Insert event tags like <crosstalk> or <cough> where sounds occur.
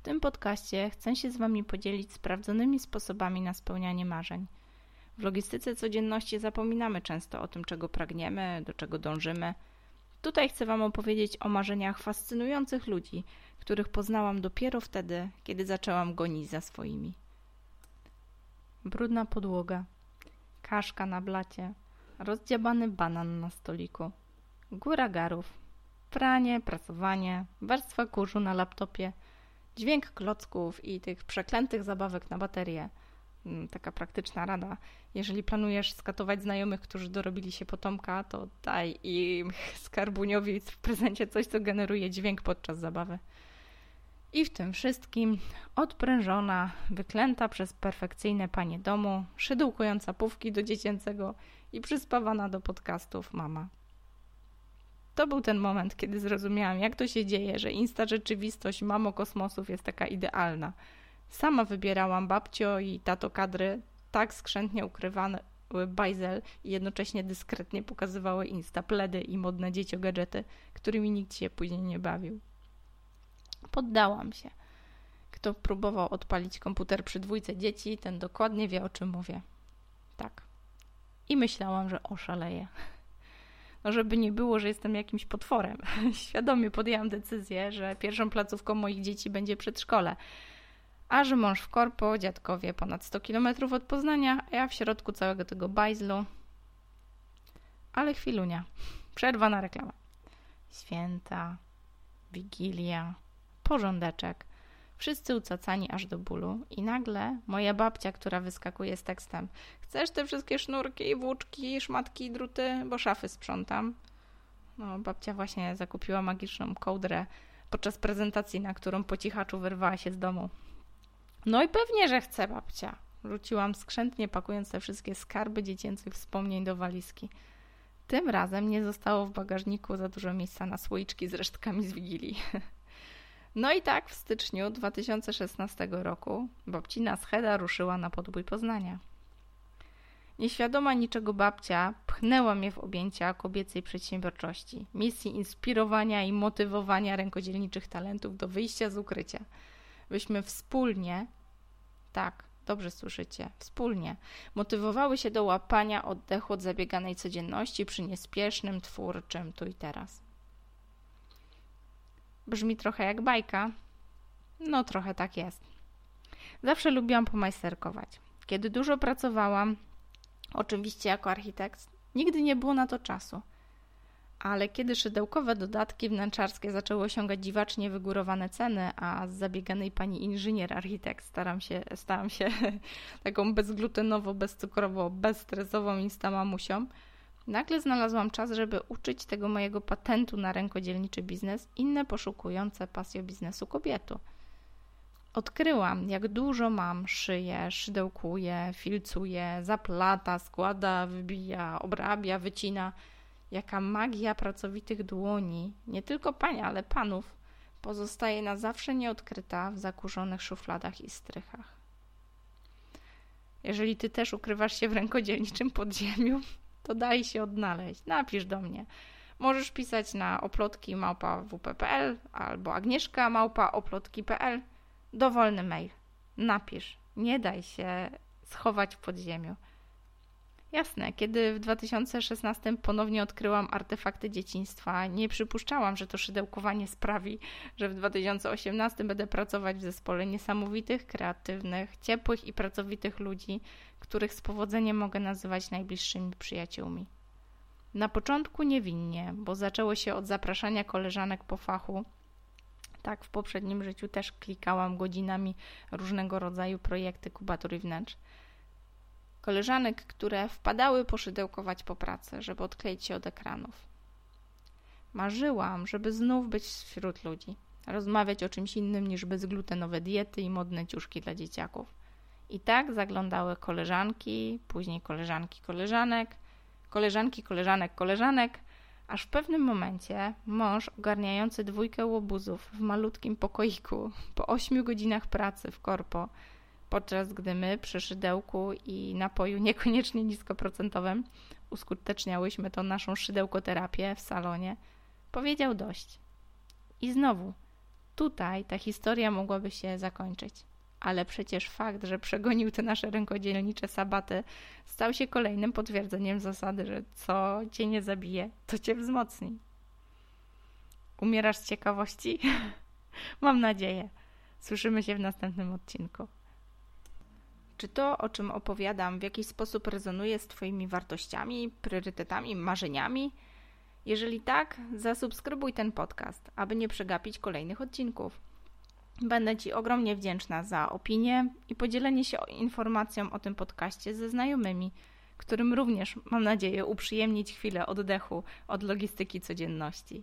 W tym podcaście chcę się z Wami podzielić sprawdzonymi sposobami na spełnianie marzeń. W logistyce codzienności zapominamy często o tym, czego pragniemy, do czego dążymy. Tutaj chcę Wam opowiedzieć o marzeniach fascynujących ludzi, których poznałam dopiero wtedy, kiedy zaczęłam gonić za swoimi. Brudna podłoga, kaszka na blacie, rozdziabany banan na stoliku, góra garów, pranie, prasowanie, warstwa kurzu na laptopie, dźwięk klocków i tych przeklętych zabawek na baterię. Mm, taka praktyczna rada. Jeżeli planujesz skatować znajomych, którzy dorobili się potomka, to daj im <laughs> skarbuniowi w prezencie coś, co generuje dźwięk podczas zabawy. I w tym wszystkim odprężona, wyklęta przez perfekcyjne panie domu, szydłkująca pówki do dziecięcego i przyspawana do podcastów mama. To był ten moment, kiedy zrozumiałam, jak to się dzieje, że insta rzeczywistość mamo kosmosów jest taka idealna. Sama wybierałam babcio i tato kadry, tak skrzętnie ukrywane bajzel i jednocześnie dyskretnie pokazywały insta pledy i modne dzieciogadżety, którymi nikt się później nie bawił. Poddałam się. Kto próbował odpalić komputer przy dwójce dzieci, ten dokładnie wie, o czym mówię. Tak. I myślałam, że oszaleję. No, żeby nie było, że jestem jakimś potworem. <laughs> Świadomie podjęłam decyzję, że pierwszą placówką moich dzieci będzie przedszkole. A że mąż w korpo, dziadkowie ponad 100 km od Poznania, a ja w środku całego tego bajzlu. Ale chwilunia. Przerwa na reklamę. Święta, Wigilia, porządeczek. Wszyscy ucacani aż do bólu i nagle moja babcia, która wyskakuje z tekstem Chcesz te wszystkie sznurki, włóczki, szmatki, druty, bo szafy sprzątam. No, babcia właśnie zakupiła magiczną kołdrę podczas prezentacji, na którą po cichaczu wyrwała się z domu. No i pewnie, że chcę, babcia. Rzuciłam skrzętnie, pakując te wszystkie skarby dziecięcych wspomnień do walizki. Tym razem nie zostało w bagażniku za dużo miejsca na słoiczki z resztkami z Wigilii. <laughs> No i tak w styczniu 2016 roku babcina Scheda ruszyła na podbój Poznania. Nieświadoma niczego babcia pchnęła mnie w objęcia kobiecej przedsiębiorczości, misji inspirowania i motywowania rękodzielniczych talentów do wyjścia z ukrycia. Byśmy wspólnie, tak, dobrze słyszycie, wspólnie motywowały się do łapania oddechu od zabieganej codzienności przy niespiesznym, twórczym tu i teraz. Brzmi trochę jak bajka. No, trochę tak jest. Zawsze lubiłam pomajsterkować. Kiedy dużo pracowałam, oczywiście jako architekt, nigdy nie było na to czasu. Ale kiedy szydełkowe dodatki wnętrzarskie zaczęły osiągać dziwacznie wygórowane ceny, a z zabieganej pani inżynier architekt staram się, stałam się <laughs> taką bezglutenowo, bezcukrowo, bezstresową instamamusią, Nagle znalazłam czas, żeby uczyć tego mojego patentu na rękodzielniczy biznes inne poszukujące pasją biznesu kobiety. Odkryłam, jak dużo mam, szyję, szydełkuję, filcuję, zaplata, składa, wybija, obrabia, wycina. Jaka magia pracowitych dłoni, nie tylko pania, ale panów, pozostaje na zawsze nieodkryta w zakurzonych szufladach i strychach. Jeżeli ty też ukrywasz się w rękodzielniczym podziemiu, to daj się odnaleźć. Napisz do mnie. Możesz pisać na oplotki małpa wp.pl albo agnieszka małpa oplotki.pl. Dowolny mail. Napisz. Nie daj się schować w podziemiu. Jasne, kiedy w 2016 ponownie odkryłam artefakty dzieciństwa, nie przypuszczałam, że to szydełkowanie sprawi, że w 2018 będę pracować w zespole niesamowitych, kreatywnych, ciepłych i pracowitych ludzi, których z powodzeniem mogę nazywać najbliższymi przyjaciółmi. Na początku niewinnie, bo zaczęło się od zapraszania koleżanek po fachu. Tak, w poprzednim życiu też klikałam godzinami różnego rodzaju projekty kubatury wnętrz koleżanek, które wpadały poszydełkować po pracy, żeby odkleić się od ekranów. Marzyłam, żeby znów być wśród ludzi, rozmawiać o czymś innym niż bezglutenowe diety i modne ciuszki dla dzieciaków. I tak zaglądały koleżanki, później koleżanki koleżanek, koleżanki koleżanek koleżanek, aż w pewnym momencie mąż ogarniający dwójkę łobuzów w malutkim pokoiku po ośmiu godzinach pracy w korpo podczas gdy my przy szydełku i napoju niekoniecznie niskoprocentowym uskuteczniałyśmy tą naszą szydełkoterapię w salonie, powiedział dość. I znowu, tutaj ta historia mogłaby się zakończyć. Ale przecież fakt, że przegonił te nasze rękodzielnicze sabaty, stał się kolejnym potwierdzeniem zasady, że co cię nie zabije, to cię wzmocni. Umierasz z ciekawości? <laughs> Mam nadzieję. Słyszymy się w następnym odcinku. Czy to, o czym opowiadam, w jakiś sposób rezonuje z Twoimi wartościami, priorytetami, marzeniami? Jeżeli tak, zasubskrybuj ten podcast, aby nie przegapić kolejnych odcinków. Będę Ci ogromnie wdzięczna za opinię i podzielenie się informacją o tym podcaście ze znajomymi, którym również, mam nadzieję, uprzyjemnić chwilę oddechu od logistyki codzienności.